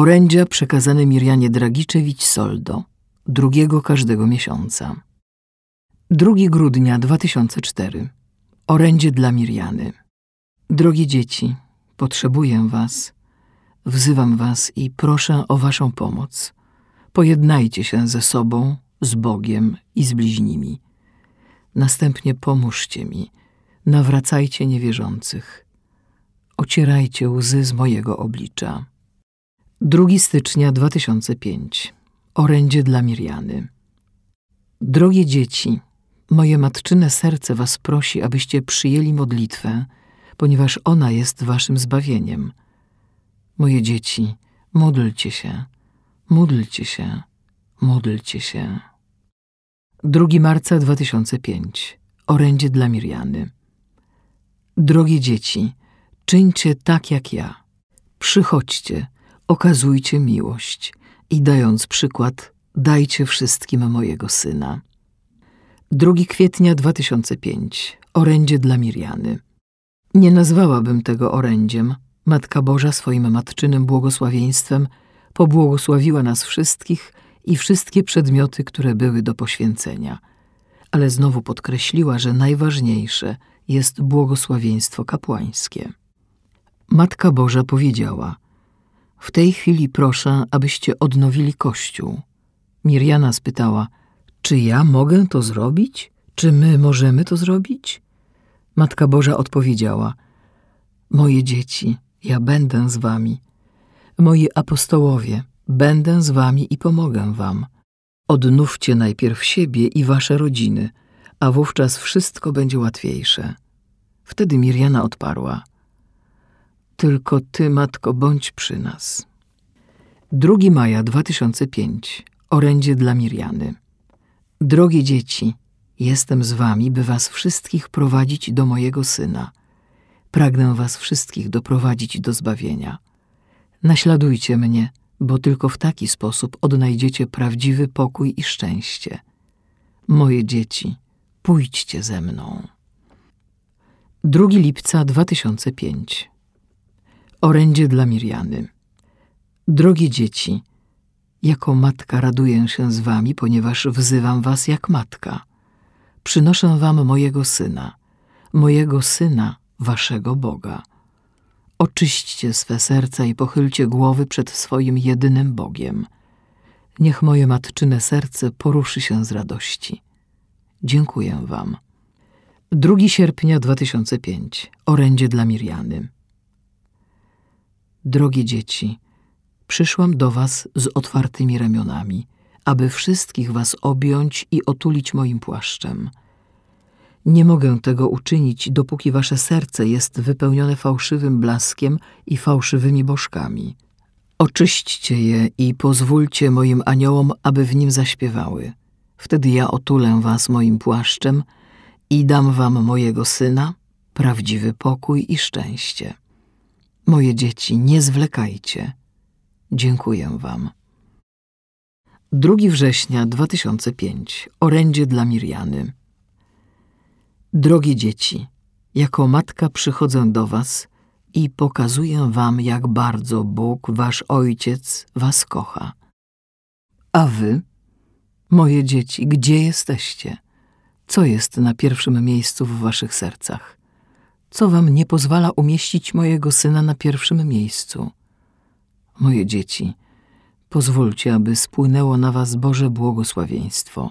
Orędzia przekazane Mirjanie Dragiczewicz Soldo, drugiego każdego miesiąca. 2 grudnia 2004. Orędzie dla Mirjany. Drogie dzieci, potrzebuję was. Wzywam was i proszę o waszą pomoc. Pojednajcie się ze sobą, z Bogiem i z bliźnimi. Następnie pomóżcie mi, nawracajcie niewierzących. Ocierajcie łzy z mojego oblicza. 2 stycznia 2005. Orędzie dla Mirjany. Drogie dzieci, moje matczyne serce was prosi, abyście przyjęli modlitwę, ponieważ ona jest waszym zbawieniem. Moje dzieci, módlcie się, módlcie się, módlcie się. 2 marca 2005. Orędzie dla Mirjany. Drogie dzieci, czyńcie tak jak ja. Przychodźcie, okazujcie miłość i dając przykład, dajcie wszystkim mojego syna. 2 kwietnia 2005. Orędzie dla Mirjany. Nie nazwałabym tego orędziem. Matka Boża swoim matczynym błogosławieństwem pobłogosławiła nas wszystkich i wszystkie przedmioty, które były do poświęcenia. Ale znowu podkreśliła, że najważniejsze jest błogosławieństwo kapłańskie. Matka Boża powiedziała: W tej chwili proszę, abyście odnowili kościół. Mirjana spytała: Czy ja mogę to zrobić? Czy my możemy to zrobić? Matka Boża odpowiedziała: Moje dzieci, ja będę z wami. Moi apostołowie, będę z wami i pomogę wam. Odnówcie najpierw siebie i wasze rodziny, a wówczas wszystko będzie łatwiejsze. Wtedy Mirjana odparła: Tylko ty, matko, bądź przy nas. 2 maja 2005. Orędzie dla Mirjany. Drogie dzieci, jestem z wami, by was wszystkich prowadzić do mojego syna. Pragnę was wszystkich doprowadzić do zbawienia. Naśladujcie mnie, bo tylko w taki sposób odnajdziecie prawdziwy pokój i szczęście. Moje dzieci, pójdźcie ze mną. 2 lipca 2005 Orędzie dla Mirjany Drogie dzieci, jako matka raduję się z wami, ponieważ wzywam was jak matka. Przynoszę wam mojego syna, mojego syna, waszego Boga. Oczyśćcie swe serca i pochylcie głowy przed swoim jedynym Bogiem. Niech moje matczyne serce poruszy się z radości. Dziękuję wam. 2 sierpnia 2005. Orędzie dla Mirjany. Drogie dzieci, przyszłam do was z otwartymi ramionami, aby wszystkich was objąć i otulić moim płaszczem. Nie mogę tego uczynić, dopóki wasze serce jest wypełnione fałszywym blaskiem i fałszywymi bożkami. Oczyśćcie je i pozwólcie moim aniołom, aby w nim zaśpiewały. Wtedy ja otulę was moim płaszczem i dam wam mojego syna, prawdziwy pokój i szczęście. Moje dzieci, nie zwlekajcie. Dziękuję wam. 2 września 2005. Orędzie dla Mirjany. Drogie dzieci, jako matka przychodzę do was i pokazuję wam, jak bardzo Bóg, wasz Ojciec, was kocha. A wy, moje dzieci, gdzie jesteście? Co jest na pierwszym miejscu w waszych sercach? Co wam nie pozwala umieścić mojego syna na pierwszym miejscu? Moje dzieci, pozwólcie, aby spłynęło na was Boże błogosławieństwo.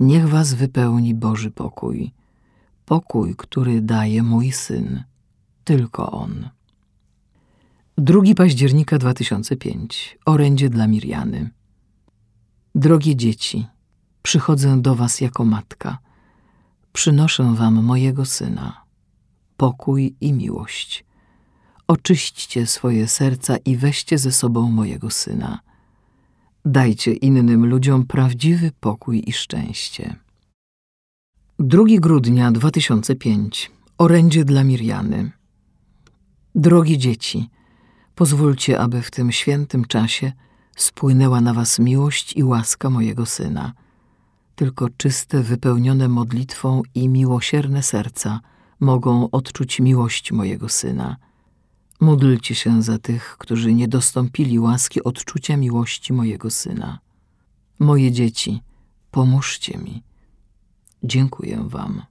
Niech was wypełni Boży pokój pokój, który daje mój syn, tylko on. 2 października 2005. Orędzie dla Mirjany. Drogie dzieci, przychodzę do was jako matka. Przynoszę wam mojego syna, pokój i miłość. Oczyśćcie swoje serca i weźcie ze sobą mojego syna. Dajcie innym ludziom prawdziwy pokój i szczęście. 2 grudnia 2005. Orędzie dla Mirjany. Drogie dzieci, pozwólcie, aby w tym świętym czasie spłynęła na was miłość i łaska mojego Syna. Tylko czyste, wypełnione modlitwą i miłosierne serca mogą odczuć miłość mojego Syna. Módlcie się za tych, którzy nie dostąpili łaski odczucia miłości mojego syna. Moje dzieci, pomóżcie mi. Dziękuję wam.